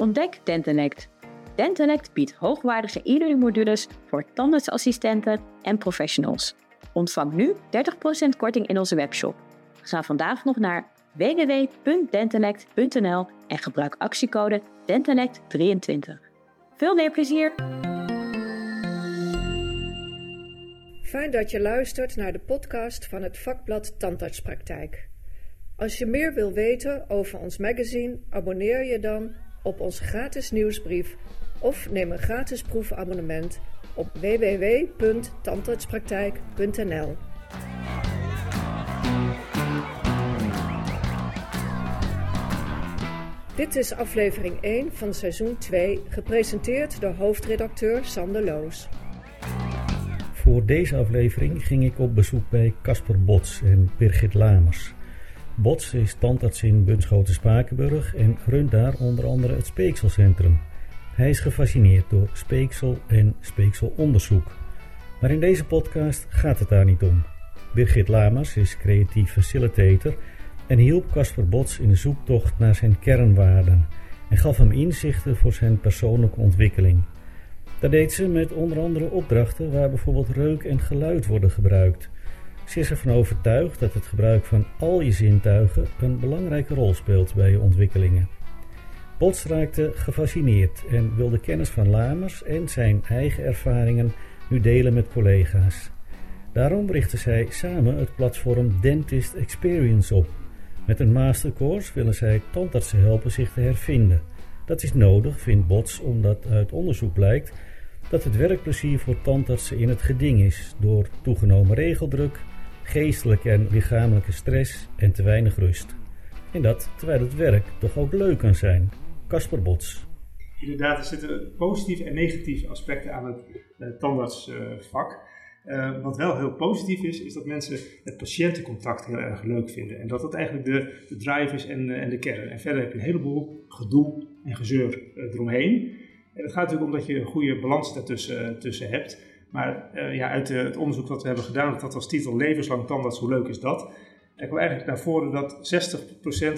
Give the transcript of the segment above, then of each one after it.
Ontdek Dentanect. Dentanect biedt hoogwaardige e-learning modules voor tandartsassistenten en professionals. Ontvang nu 30% korting in onze webshop. Ga vandaag nog naar www.dentanect.nl en gebruik actiecode DENTANECT23. Veel leerplezier! Fijn dat je luistert naar de podcast van het vakblad Tandartspraktijk. Als je meer wil weten over ons magazine, abonneer je dan op onze gratis nieuwsbrief of neem een gratis proefabonnement op www.tandartspraktijk.nl. Dit is aflevering 1 van seizoen 2, gepresenteerd door hoofdredacteur Sander Loos. Voor deze aflevering ging ik op bezoek bij Casper Bots en Birgit Lamers. Bots is tandarts in Bunschoten-Spakenburg en runt daar onder andere het Speekselcentrum. Hij is gefascineerd door speeksel en speekselonderzoek. Maar in deze podcast gaat het daar niet om. Birgit Lamers is creatief facilitator en hielp Casper Bots in de zoektocht naar zijn kernwaarden en gaf hem inzichten voor zijn persoonlijke ontwikkeling. Dat deed ze met onder andere opdrachten waar bijvoorbeeld reuk en geluid worden gebruikt. Ze is ervan overtuigd dat het gebruik van al je zintuigen een belangrijke rol speelt bij je ontwikkelingen. Bots raakte gefascineerd en wilde kennis van Lamers en zijn eigen ervaringen nu delen met collega's. Daarom richtte zij samen het platform Dentist Experience op. Met een mastercourse willen zij tandartsen helpen zich te hervinden. Dat is nodig, vindt Bots, omdat uit onderzoek blijkt dat het werkplezier voor tandartsen in het geding is door toegenomen regeldruk, geestelijke en lichamelijke stress en te weinig rust. En dat terwijl het werk toch ook leuk kan zijn. Kasper Bots. Inderdaad, er zitten positieve en negatieve aspecten aan het uh, tandartsvak. Uh, wat wel heel positief is, is dat mensen het patiëntencontact heel erg leuk vinden. En dat dat eigenlijk de, de drive is en, en de kern. En verder heb je een heleboel gedoe en gezeur eromheen. En het gaat natuurlijk om dat je een goede balans daartussen tussen hebt. Maar uh, ja, uit het onderzoek dat we hebben gedaan, dat als titel levenslang tandarts, hoe leuk is dat? Er kwam eigenlijk naar voren dat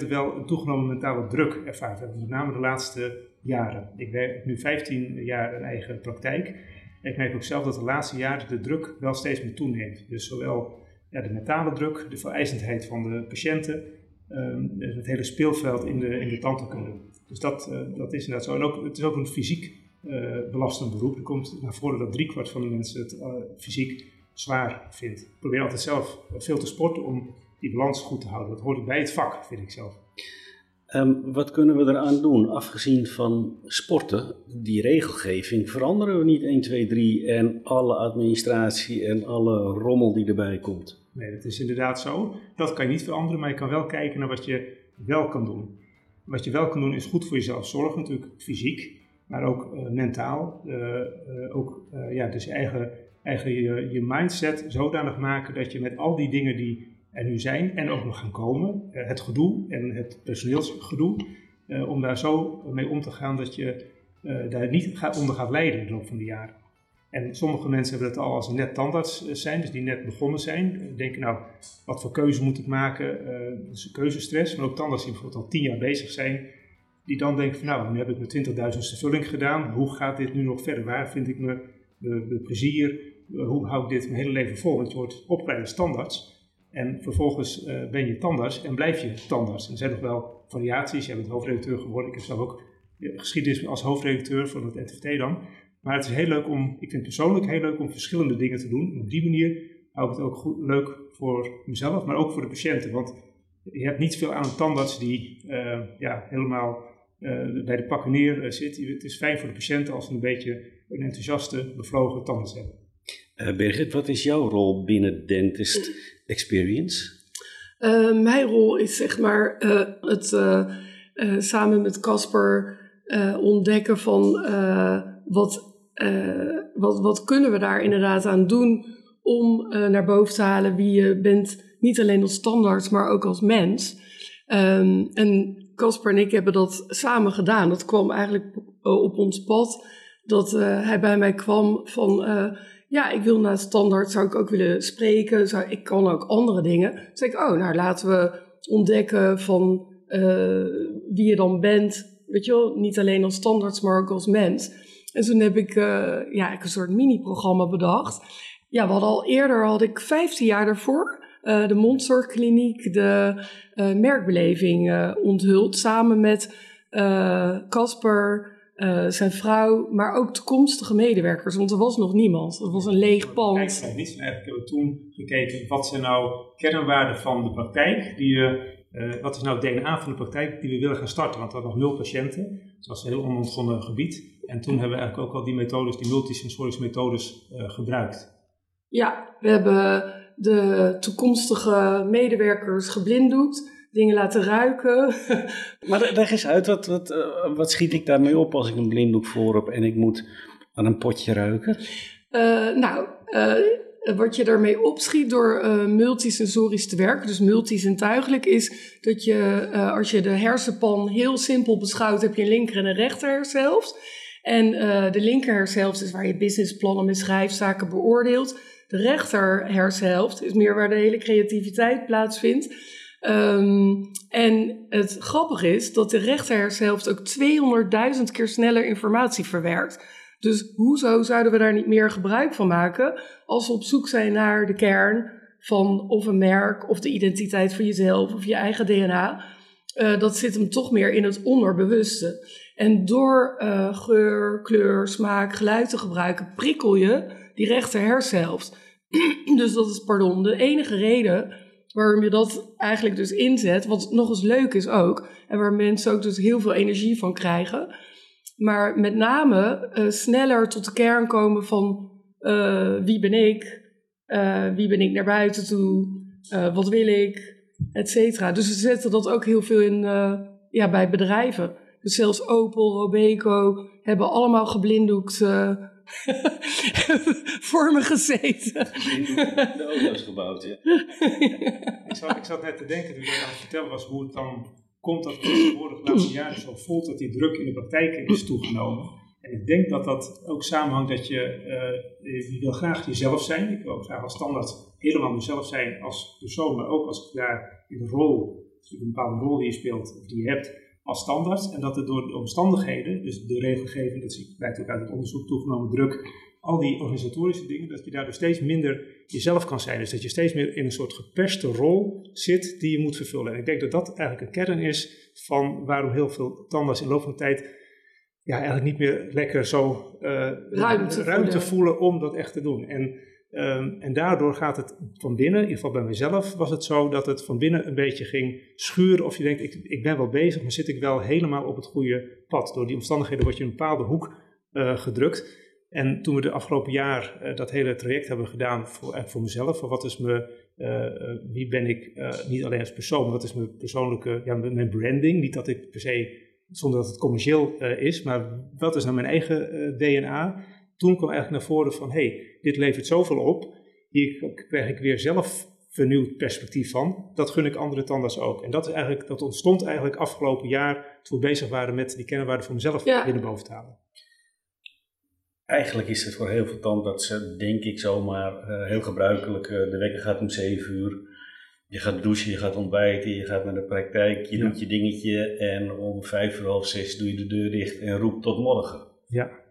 60% wel een toegenomen mentale druk ervaart hebben. Met name de laatste jaren. Ik werk nu 15 jaar een eigen praktijk. Ik merk ook zelf dat de laatste jaren de druk wel steeds meer toeneemt. Dus zowel ja, de mentale druk, de vereisendheid van de patiënten, um, het hele speelveld in de, in de tandheelkunde. Dus dat, uh, dat is inderdaad zo. En ook, het is ook een fysiek belastend beroep. Er komt naar voren dat driekwart van de mensen het uh, fysiek zwaar vindt. Ik probeer altijd zelf veel te sporten om die balans goed te houden. Dat hoort bij het vak, vind ik zelf. Um, wat kunnen we eraan doen, afgezien van sporten, die regelgeving, veranderen we niet 1, 2, 3 en alle administratie en alle rommel die erbij komt? Nee, dat is inderdaad zo. Dat kan je niet veranderen, maar je kan wel kijken naar wat je wel kan doen. Wat je wel kan doen is goed voor jezelf zorgen, natuurlijk fysiek, maar ook uh, mentaal. Uh, uh, ook ja, dus eigen, eigen je, je mindset zodanig maken dat je met al die dingen die er nu zijn en ook nog gaan komen, het gedoe en het personeelsgedoe, om daar zo mee om te gaan dat je daar niet gaat, onder gaat lijden in de loop van de jaren. En sommige mensen hebben het al als net tandarts zijn, dus die net begonnen zijn. Denken nou, wat voor keuze moet ik maken? Uh, dus keuzestress. Maar ook tandarts die bijvoorbeeld al tien jaar bezig zijn. Die dan denken van nou, nu heb ik mijn 20.000ste vulling gedaan. Hoe gaat dit nu nog verder? Waar vind ik de plezier? Uh, hoe hou ik dit mijn hele leven vol? Want je wordt opgeleid als tandarts. En vervolgens uh, ben je tandarts en blijf je tandarts. Er zijn nog wel variaties. Je bent hoofdredacteur geworden. Ik heb zelf ook geschiedenis als hoofdredacteur van het NTVT dan. Maar het is heel leuk om, ik vind persoonlijk heel leuk om verschillende dingen te doen. En op die manier hou ik het ook goed, leuk voor mezelf, maar ook voor de patiënten. Want je hebt niet veel aan een tandarts die ja, helemaal bij de pakken neer uh, zit. Het is fijn voor de patiënten als ze een beetje een enthousiaste, bevlogen tandarts hebben. Birgit, wat is jouw rol binnen Dentist Experience? mijn rol is zeg maar het samen met Casper ontdekken van wat uh, wat, wat kunnen we daar inderdaad aan doen om uh, naar boven te halen wie je bent, niet alleen als standaard, maar ook als mens. Um, en Casper en ik hebben dat samen gedaan. Dat kwam eigenlijk op ons pad, dat uh, hij bij mij kwam van, ja, ik wil naar standaard, zou ik ook willen spreken, zou, ik kan ook andere dingen. Toen zei ik, oh, nou laten we ontdekken van wie je dan bent, Weet je wel, niet alleen als standaards, maar ook als mens. En toen heb ik ja, een soort mini-programma bedacht. Ja, hadden al eerder, had ik 15 jaar daarvoor, uh, de mondzorgkliniek, de uh, merkbeleving onthuld. Samen met Casper, zijn vrouw, maar ook toekomstige medewerkers. Want er was nog niemand. Het was een leeg pand. Kijk, niet. Eigenlijk hebben we toen gekeken, wat zijn nou kernwaarden van de praktijk die uh, wat is nou het DNA van de praktijk die we willen gaan starten? Want we hadden nog nul patiënten. Het was een heel onontgonnen gebied. En toen hebben we eigenlijk ook al die methodes, die multisensorische methodes, uh, gebruikt. Ja, we hebben de toekomstige medewerkers geblinddoekt, dingen laten ruiken. maar leg eens uit, wat, wat, uh, wat schiet ik daarmee op als ik een blinddoek voor heb en ik moet aan een potje ruiken? nou, wat je daarmee opschiet door uh, multisensorisch te werken, dus multisentuigelijk, is dat je, als je de hersenpan heel simpel beschouwt, heb je een linker en een rechter hersenhelft. En uh, de linker hersenhelft is waar je businessplannen mee schrijft, zaken beoordeelt. De rechter hersenhelft is meer waar de hele creativiteit plaatsvindt. Um, en het grappige is dat de rechter hersenhelft ook 200.000 keer sneller informatie verwerkt. Dus hoezo zouden we daar niet meer gebruik van maken als we op zoek zijn naar de kern van of een merk of de identiteit van jezelf of je eigen DNA? Uh, dat zit hem toch meer in het onderbewuste. En door uh, geur, kleur, smaak, geluid te gebruiken, prikkel je die rechter hersenhelft. dus dat is, pardon, de enige reden waarom je dat eigenlijk dus inzet, wat nog eens leuk is ook, en waar mensen ook dus heel veel energie van krijgen, maar met name uh, sneller tot de kern komen van uh, wie ben ik, wie ben ik naar buiten toe, wat wil ik, et. Dus we zetten dat ook heel veel in ja, bij bedrijven. Dus zelfs Opel, Robeco hebben allemaal geblinddoekt voor me gezeten. De auto's gebouwd, ja. ik, zat, ik zat net te denken toen je aan het vertellen was hoe het dan komt dat tegenwoordig de laatste jaren zo voelt dat die druk in de praktijk is toegenomen. En ik denk dat dat ook samenhangt dat je, uh, je wil graag jezelf zijn. Ik wil graag als standaard helemaal mezelf zijn als persoon, maar ook als ik daar in de rol, een bepaalde rol die je speelt of die je hebt, als standaard. En dat er door de omstandigheden, dus de regelgeving, dat blijkt ook uit het onderzoek toegenomen druk, al die organisatorische dingen, dat je daardoor steeds minder jezelf kan zijn. Dus dat je steeds meer in een soort geperste rol zit die je moet vervullen. En ik denk dat dat eigenlijk een kern is van waarom heel veel tandarts in de loop van de tijd ja, eigenlijk niet meer lekker zo uh, ruimte, ruimte voelen. om dat echt te doen. En, um, en daardoor gaat het van binnen, in ieder geval bij mezelf was het zo dat het van binnen een beetje ging schuren. Of je denkt, ik, ik ben wel bezig, maar zit ik wel helemaal op het goede pad. Door die omstandigheden word je in een bepaalde hoek uh, gedrukt. En toen we de afgelopen jaar uh, dat hele traject hebben gedaan voor, voor mezelf, wat is uh, wie ben ik niet alleen als persoon, maar wat is mijn persoonlijke, ja, mijn branding. Niet dat ik per se, zonder dat het commercieel is, maar wat is nou mijn eigen DNA. Toen kwam eigenlijk naar voren van, hey, dit levert zoveel op, hier krijg ik weer zelf vernieuwd perspectief van. Dat gun ik andere tandarts ook. En dat, is eigenlijk, dat ontstond eigenlijk afgelopen jaar toen we bezig waren met die kernwaarden voor mezelf ja. binnen boven te halen. Eigenlijk is het voor heel veel tandartsen, denk ik zomaar, uh, heel gebruikelijk. Uh, de wekker gaat om 7 uur. Je gaat douchen, je gaat ontbijten, je gaat naar de praktijk, je ja. doet je dingetje en om vijf uur half zes doe je de deur dicht en roept tot morgen. Ja,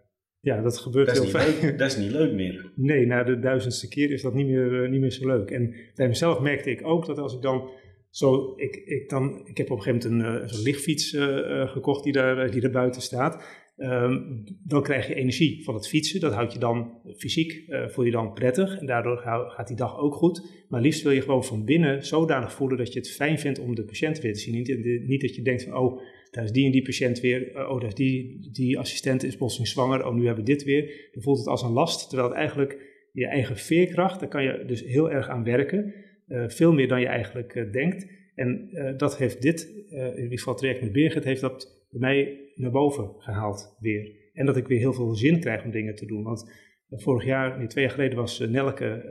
ja dat gebeurt dat heel vaak. Dat is niet leuk meer. Nee, na de duizendste keer is dat niet meer, uh, niet meer zo leuk. En bij mezelf merkte ik ook dat als ik dan zo, ik, ik, dan, ik heb op een gegeven moment een, een lichtfiets gekocht die daar, die daar buiten staat. Um, dan krijg je energie van het fietsen. Dat houdt je dan fysiek, uh, voel je dan prettig. En daardoor gaat die dag ook goed. Maar liefst wil je gewoon van binnen zodanig voelen dat je het fijn vindt om de patiënt weer te zien. Niet, niet dat je denkt van, oh, daar is die en die patiënt weer. Uh, oh, die, die assistent is plotseling zwanger. Oh, nu hebben we dit weer. Dan voelt het als een last. Terwijl het eigenlijk je eigen veerkracht, daar kan je dus heel erg aan werken. Uh, veel meer dan je eigenlijk denkt. En dat heeft dit, in ieder geval het traject met Birgit, heeft dat bij mij naar boven gehaald weer. En dat ik weer heel veel zin krijg om dingen te doen. Want vorig jaar, nee, twee jaar geleden, was Nelke,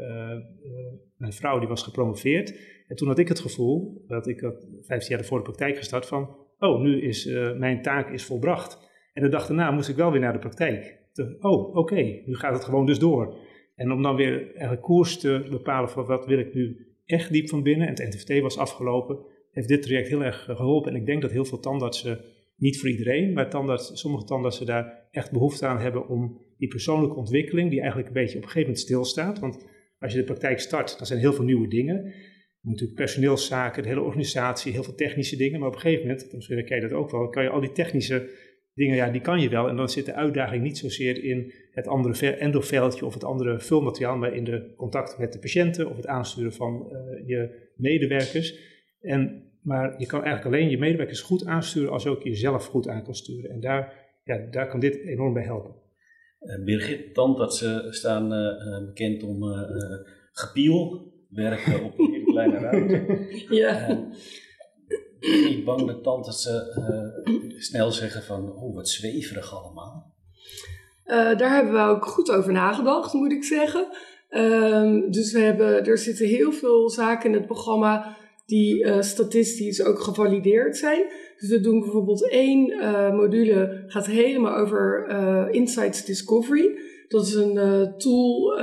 mijn vrouw, die was gepromoveerd. En toen had ik het gevoel, dat ik had 15 jaar voor de praktijk gestart, van oh, nu is mijn taak is volbracht. En de dag daarna moest ik wel weer naar de praktijk. Oh, oké, nu gaat het gewoon dus door. En om dan weer eigenlijk koers te bepalen van wat wil ik nu echt diep van binnen. En het NTVT was afgelopen, heeft dit traject heel erg geholpen. En ik denk dat heel veel tandartsen Niet voor iedereen, maar tandarts, sommige tandartsen daar echt behoefte aan hebben om die persoonlijke ontwikkeling, die eigenlijk een beetje op een gegeven moment stilstaat. Want als je de praktijk start, dan zijn heel veel nieuwe dingen. Natuurlijk personeelszaken, de hele organisatie, heel veel technische dingen. Maar op een gegeven moment, misschien ken je dat ook wel, kan je al die technische dingen, ja, die kan je wel. En dan zit de uitdaging niet zozeer in het andere endoveldje of het andere vulmateriaal, maar in de contact met de patiënten of het aansturen van uh, je medewerkers. En, maar je kan eigenlijk alleen je medewerkers goed aansturen als je ook jezelf goed aan kan sturen. En daar, ja, daar kan dit enorm bij helpen. Uh, Birgit, tandartsen staan uh, bekend om gepiel, werken op ruimte. ja niet bang dat tandartsen uh, snel zeggen van, oh wat zweverig allemaal? Uh, daar hebben we ook goed over nagedacht, moet ik zeggen. Uh, dus we hebben, er zitten heel veel zaken in het programma die uh, statistisch ook gevalideerd zijn. Dus we doen bijvoorbeeld één module, gaat helemaal over Insights Discovery. Dat is een tool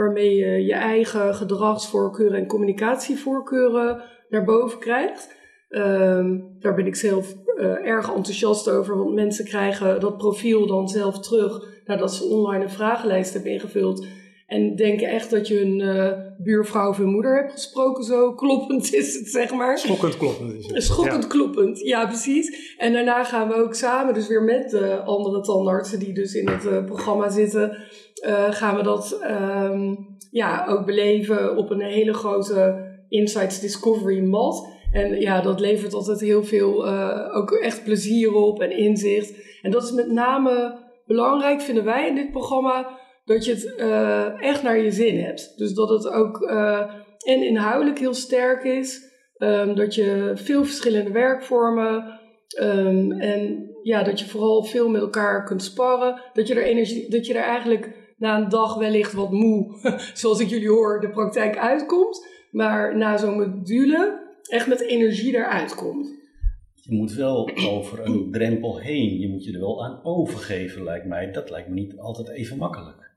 waarmee je je eigen gedragsvoorkeuren en communicatievoorkeuren naar boven krijgt. Um, daar ben ik zelf uh, erg enthousiast over, want mensen krijgen dat profiel dan zelf terug nadat ze online een vragenlijst hebben ingevuld. En denken echt dat je hun uh, buurvrouw of hun moeder hebt gesproken. Zo kloppend is het, zeg maar. Schokkend kloppend is het. Schokkend ja. kloppend, ja precies. En daarna gaan we ook samen, dus weer met de andere tandartsen die dus in het uh, programma zitten, uh, gaan we dat um, ja, ook beleven op een hele grote Insights Discovery mat. En ja, dat levert altijd heel veel ook echt plezier op en inzicht. En dat is met name belangrijk, vinden wij in dit programma, dat je het uh, echt naar je zin hebt. Dus dat het ook uh, en inhoudelijk heel sterk is. Um, dat je veel verschillende werkvormen um, en ja, dat je vooral veel met elkaar kunt sparren. Dat je er, energie, dat je er eigenlijk na een dag wellicht wat moe, zoals ik jullie hoor, de praktijk uitkomt. Maar na zo'n module echt met energie eruit komt. Je moet wel over een drempel heen. Je moet je er wel aan overgeven, lijkt mij. Dat lijkt me niet altijd even makkelijk.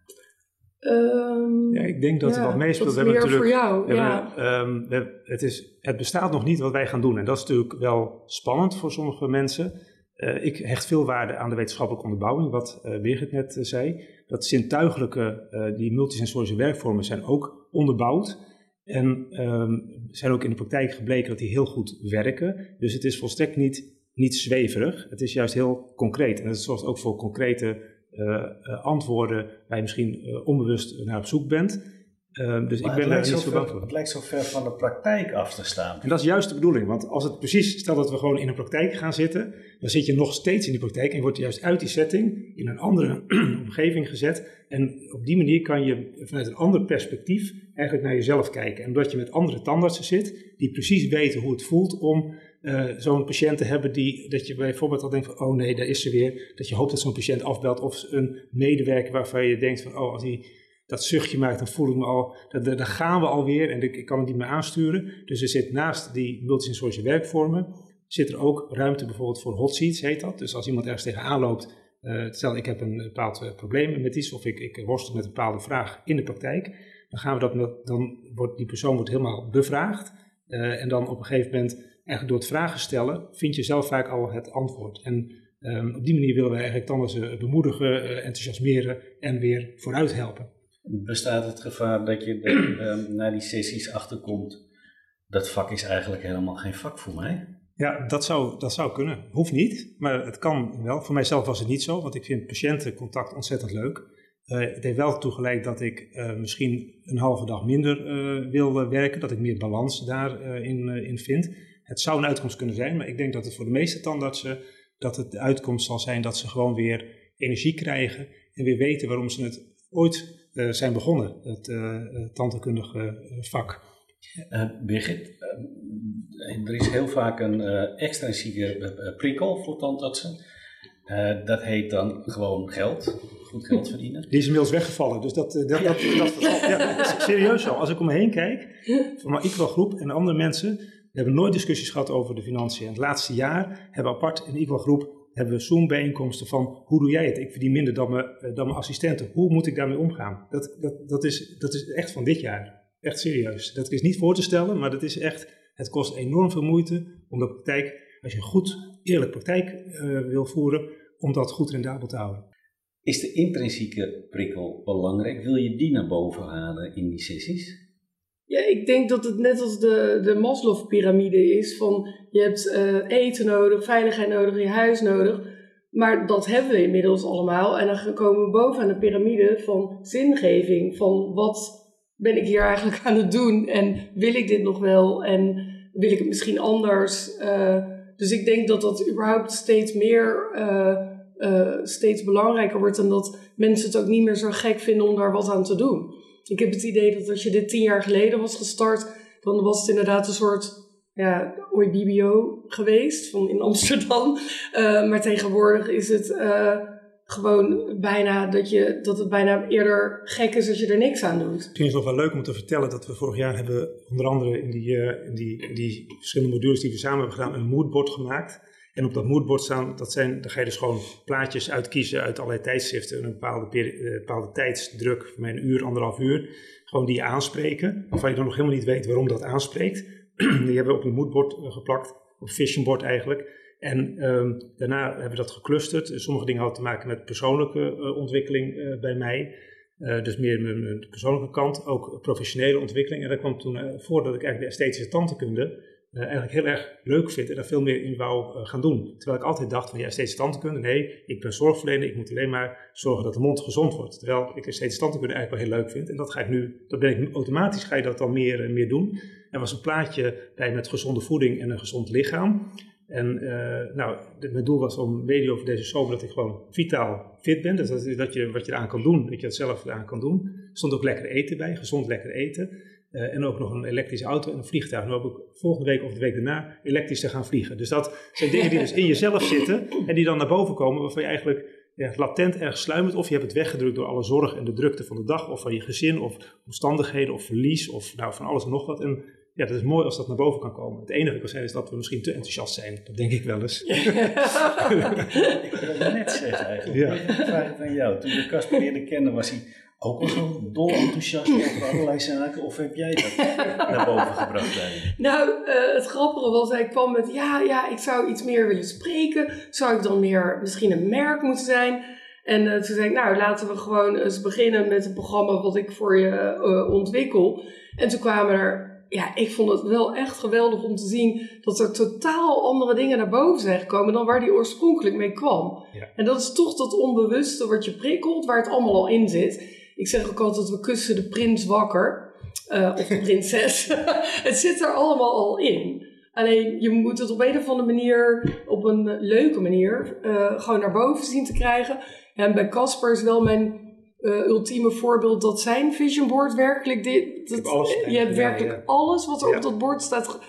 Um, ja, ik denk dat ja, er wat meespeelt. We hebben natuurlijk. Voor jou, we ja. hebben, um, we, het, is, het bestaat nog niet wat wij gaan doen. En dat is natuurlijk wel spannend voor sommige mensen. Uh, ik hecht veel waarde aan de wetenschappelijke onderbouwing, wat uh, Birgit net uh, zei. Dat zintuigelijke, die multisensorische werkvormen zijn ook onderbouwd. En um, zijn ook in de praktijk gebleken dat die heel goed werken. Dus het is volstrekt niet, niet zweverig. Het is juist heel concreet. En dat zorgt ook voor concrete antwoorden waar je misschien uh, onbewust naar op zoek bent. Uh, dus maar ik ben daar niet zo bang voor. Het lijkt zo ver van de praktijk af te staan. En dat is juist de bedoeling. Want als het precies, stel dat we gewoon in een praktijk gaan zitten, dan zit je nog steeds in die praktijk en je wordt juist uit die setting in een andere omgeving gezet. En op die manier kan je vanuit een ander perspectief eigenlijk naar jezelf kijken. En omdat je met andere tandartsen zit, die precies weten hoe het voelt om uh, zo'n patiënt hebben die, dat je bijvoorbeeld al denkt van, oh nee, daar is ze weer. Dat je hoopt dat zo'n patiënt afbelt of een medewerker waarvan je denkt van, oh, als die dat zuchtje maakt, dan voel ik me al, daar gaan we alweer en ik kan het niet meer aansturen. Dus er zit naast die multisensorische werkvormen, zit er ook ruimte bijvoorbeeld voor hot seats, heet dat. Dus als iemand ergens tegenaan loopt, uh, stel ik heb een bepaald uh, probleem met iets of ik, ik worstel met een bepaalde vraag in de praktijk, dan gaan we dat dan wordt die persoon wordt helemaal bevraagd en dan op een gegeven moment, eigenlijk door het vragen stellen, vind je zelf vaak al het antwoord. En um, op die manier willen we eigenlijk dan ze bemoedigen, enthousiasmeren en weer vooruit helpen bestaat het gevaar dat je de, um, na die sessies achterkomt, dat vak is eigenlijk helemaal geen vak voor mij? Ja, dat zou, dat zou kunnen. Hoeft niet, maar het kan wel. Voor mijzelf was het niet zo, want ik vind patiëntencontact ontzettend leuk. Uh, het heeft wel toegeleid dat ik uh, misschien een halve dag minder uh, wil werken, dat ik meer balans daarin in vind. Het zou een uitkomst kunnen zijn, maar ik denk dat het voor de meeste tandartsen dat het de uitkomst zal zijn dat ze gewoon weer energie krijgen en weer weten waarom ze het ooit uh, zijn begonnen, het uh, tandheelkundige vak. Birgit, er is heel vaak een extrinsieke prikkel voor tandartsen. dat heet dan gewoon geld, goed geld verdienen. Die is inmiddels weggevallen, dus dat, dat, dat, dat, ja, dat is serieus zo. Als ik om me heen kijk, van mijn Equal groep en andere mensen, we hebben nooit discussies gehad over de financiën. Het laatste jaar hebben we apart in Equal groep hebben we Zoom-bijeenkomsten van hoe doe jij het? Ik verdien minder dan mijn, eh, dan mijn assistenten. Hoe moet ik daarmee omgaan? Dat, dat, dat, is, dat is echt van dit jaar. Echt serieus. Dat is niet voor te stellen, maar dat is echt, het kost enorm veel moeite om de praktijk, als je goed eerlijk praktijk wil voeren om dat goed rendabel te houden. Is de intrinsieke prikkel belangrijk? Wil je die naar boven halen in die sessies? Ja, ik denk dat het net als de, de Maslow-pyramide is: van je hebt eten nodig, veiligheid nodig, je huis nodig. Maar dat hebben we inmiddels allemaal. En dan komen we boven aan de piramide van zingeving. Van wat ben ik hier eigenlijk aan het doen? En wil ik dit nog wel? En wil ik het misschien anders? Uh, dus ik denk dat dat überhaupt steeds meer, uh, steeds belangrijker wordt. En dat mensen het ook niet meer zo gek vinden om daar wat aan te doen. Ik heb het idee dat als je dit tien jaar geleden was gestart, dan was het inderdaad een soort ja, BBO geweest van in Amsterdam. Uh, maar tegenwoordig is het uh, gewoon bijna dat, je, dat het bijna eerder gek is als je er niks aan doet. Misschien is het nog wel leuk om te vertellen dat we vorig jaar hebben onder andere in die, uh, in die, die verschillende modules die we samen hebben gedaan een moodboard gemaakt. En op dat moodboard staan, dat zijn, daar ga je dus gewoon plaatjes uitkiezen uit allerlei tijdschriften. Een bepaalde, bepaalde tijdsdruk, een uur, anderhalf uur. Gewoon die aanspreken, waarvan je dan nog helemaal niet weet waarom dat aanspreekt. die hebben we op een moodboard eh, geplakt, op visionboard eigenlijk. En um, daarna hebben we dat geclusterd. Sommige dingen hadden te maken met persoonlijke uh, ontwikkeling bij mij. Dus meer mijn, persoonlijke kant, ook professionele ontwikkeling. En dat kwam toen voor dat ik eigenlijk de esthetische tandheelkunde eigenlijk heel erg leuk vind en daar veel meer in wou gaan doen. Terwijl ik altijd dacht van ja, esthetische tandheelkunde, nee, ik ben zorgverlener, ik moet alleen maar zorgen dat de mond gezond wordt. Terwijl ik esthetische tandheelkunde eigenlijk wel heel leuk vind. En dat ga ik nu, dat ben ik automatisch ga je dat dan meer, meer doen. Er was een plaatje bij met gezonde voeding en een gezond lichaam. En uh, nou, mijn doel was om mede over deze zomer dat ik gewoon vitaal fit ben. Dus dat, dat je wat je eraan kan doen, dat je het zelf eraan kan doen. Er stond ook lekker eten bij, gezond lekker eten. Uh, en ook nog een elektrische auto en een vliegtuig. Nu hoop ik volgende week of de week daarna elektrisch te gaan vliegen. Dus dat zijn dingen die dus in jezelf zitten en die dan naar boven komen, waarvan je eigenlijk ja, latent ergens sluimert. Of je hebt het weggedrukt door alle zorg en de drukte van de dag, of van je gezin, of omstandigheden, of verlies, of nou, van alles en nog wat. En ja, dat is mooi als dat naar boven kan komen. Het enige kan zijn is dat we misschien te enthousiast zijn. Dat denk ik wel eens. ik wil het net zeggen eigenlijk. Ja. Ik vraag het aan jou. Toen we Casper leerde kennen was hij ook al zo dol enthousiast over allerlei zaken? Of heb jij dat naar boven gebracht bij je? Nou, uh, het grappige was, hij kwam met, ja, ja, ik zou iets meer willen spreken. Zou ik dan meer misschien een merk moeten zijn? En uh, toen zei ik, nou, laten we gewoon eens beginnen met een programma wat ik voor je uh, ontwikkel. En toen kwamen er ja, ik vond het wel echt geweldig om te zien dat er totaal andere dingen naar boven zijn gekomen dan waar die oorspronkelijk mee kwam. En dat is toch dat onbewuste wat je prikkelt, waar het allemaal al in zit. Ik zeg ook altijd, we kussen de prins wakker. Uh, of de prinses. het zit er allemaal al in. Alleen je moet het op een of andere manier, op een leuke manier, uh, gewoon naar boven zien te krijgen. En bij Casper is wel mijn uh, ultieme voorbeeld dat zijn vision board werkelijk dit. Dat, je hebt werkelijk alles wat er op dat bord staat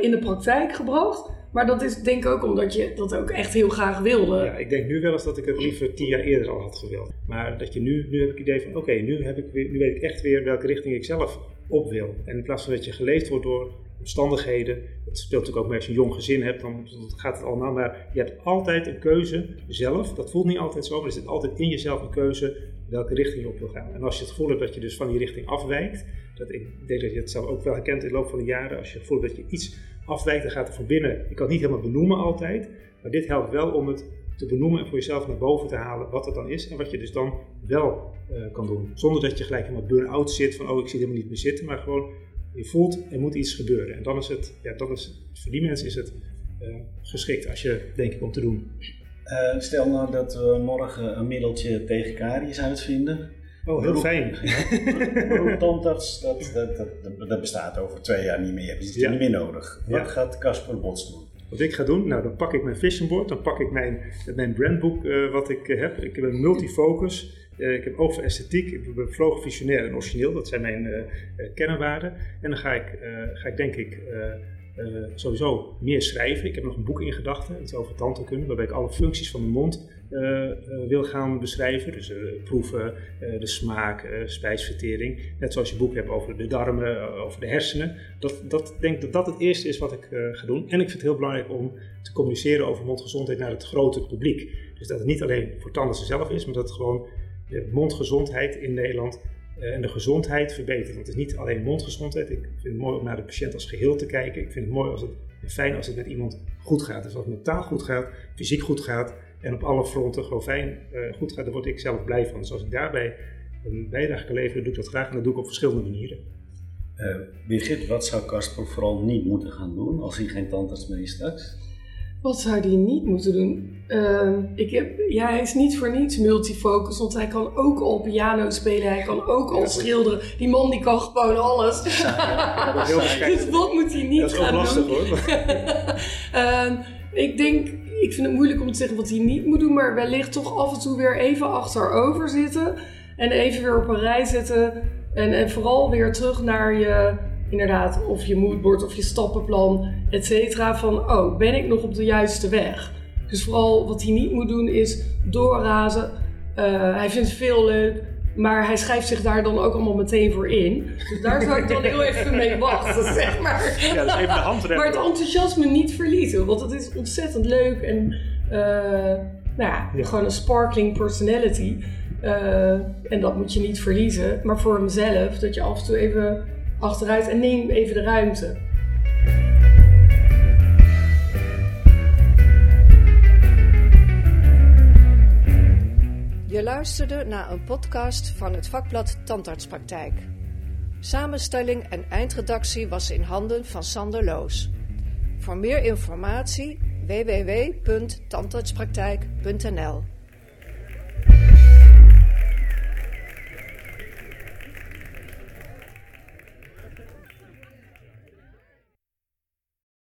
in de praktijk gebracht. Maar dat is denk ik ook omdat je dat ook echt heel graag wilde. Ja, ik denk nu wel eens dat ik het liever tien jaar eerder al had gewild. Maar dat je nu, nu heb ik het idee van oké, nu, heb ik nu weet ik echt weer welke richting ik zelf op wil. En in plaats van dat je geleefd wordt door omstandigheden. Het speelt natuurlijk ook met als je een jong gezin hebt, dan gaat het allemaal. Maar je hebt altijd een keuze zelf. Dat voelt niet altijd zo, maar er zit altijd in jezelf een keuze welke richting je op wil gaan. En als je het gevoel hebt dat je dus van die richting afwijkt, dat ik denk dat je het zelf ook wel herkent in de loop van de jaren, als je het gevoel hebt dat je iets afwijkt, dan gaat er van binnen, ik kan het niet helemaal benoemen altijd, maar dit helpt wel om het te benoemen en voor jezelf naar boven te halen wat het dan is en wat je dus dan wel uh, kan doen. Zonder dat je gelijk helemaal burn-out zit van oh ik zie helemaal niet meer zitten, maar gewoon je voelt er moet iets gebeuren. En dan is het, ja, dan is, voor die mensen is het uh, geschikt als je denk ik om te doen. Uh, stel nou dat we morgen een middeltje tegen karies uitvinden. Oh, heel fijn. Beroeptandarts, dat, dat, dat, dat, bestaat over twee jaar niet meer. Dus is ja. niet meer nodig. Wat ja. gaat Casper Bots doen? Wat ik ga doen? Nou, dan pak ik mijn vision board, dan pak ik mijn, mijn brandboek uh, wat ik uh, heb. Ik heb een multifocus. Uh, ik heb oog voor esthetiek, ik ben bevlogen, visionair en origineel. Dat zijn mijn kernwaarden. En dan ga ik, ga ik denk ik sowieso meer schrijven. Ik heb nog een boek in gedachten, iets over tandheelkunde, waarbij ik alle functies van de mond wil gaan beschrijven. Dus proeven, de smaak, spijsvertering. Net zoals je boek hebt over de darmen, over de hersenen. Dat, dat denk dat dat het eerste is wat ik ga doen. En ik vind het heel belangrijk om te communiceren over mondgezondheid naar het grote publiek. Dus dat het niet alleen voor tandartsen zelf is, maar dat het gewoon de mondgezondheid in Nederland en de gezondheid verbetert. Want het is niet alleen mondgezondheid. Ik vind het mooi om naar de patiënt als geheel te kijken. Ik vind het mooi als het fijn als het met iemand goed gaat. Dus als het mentaal goed gaat, fysiek goed gaat en op alle fronten gewoon fijn goed gaat, dan word ik zelf blij van. Dus als ik daarbij een bijdrage kan leveren, doe ik dat graag en dat doe ik op verschillende manieren. Uh, Birgit, wat zou Casper vooral niet moeten gaan doen als hij geen tandarts meer is straks? Wat zou hij niet moeten doen? Uh, ik heb, ja, hij is niet voor niets multifocus, want hij kan ook al piano spelen, hij kan ook al schilderen. Die man die kan gewoon alles. Ja, dus wat moet hij niet gaan lastig, doen? Hoor. uh, ik denk, ik vind het moeilijk om te zeggen wat hij niet moet doen, maar wellicht toch af en toe weer even achterover zitten en even weer op een rij zetten en, en vooral weer terug naar je, inderdaad, of je moodboard of je stappenplan, et cetera. Van, oh, ben ik nog op de juiste weg? Dus vooral wat hij niet moet doen is doorrazen. Uh, hij vindt veel leuk, maar hij schrijft zich daar dan ook allemaal meteen voor in. Dus daar zou ik dan heel even mee wachten, zeg maar. Ja, is even de hand Maar het enthousiasme niet verliezen, want het is ontzettend leuk en uh, nou ja, ja, gewoon een sparkling personality. Uh, en dat moet je niet verliezen. Maar voor hemzelf, dat je af en toe even achteruit en neem even de ruimte. Luisterde naar een podcast van het vakblad Tandartspraktijk. Samenstelling en eindredactie was in handen van Sander Loos. Voor meer informatie www.tandartspraktijk.nl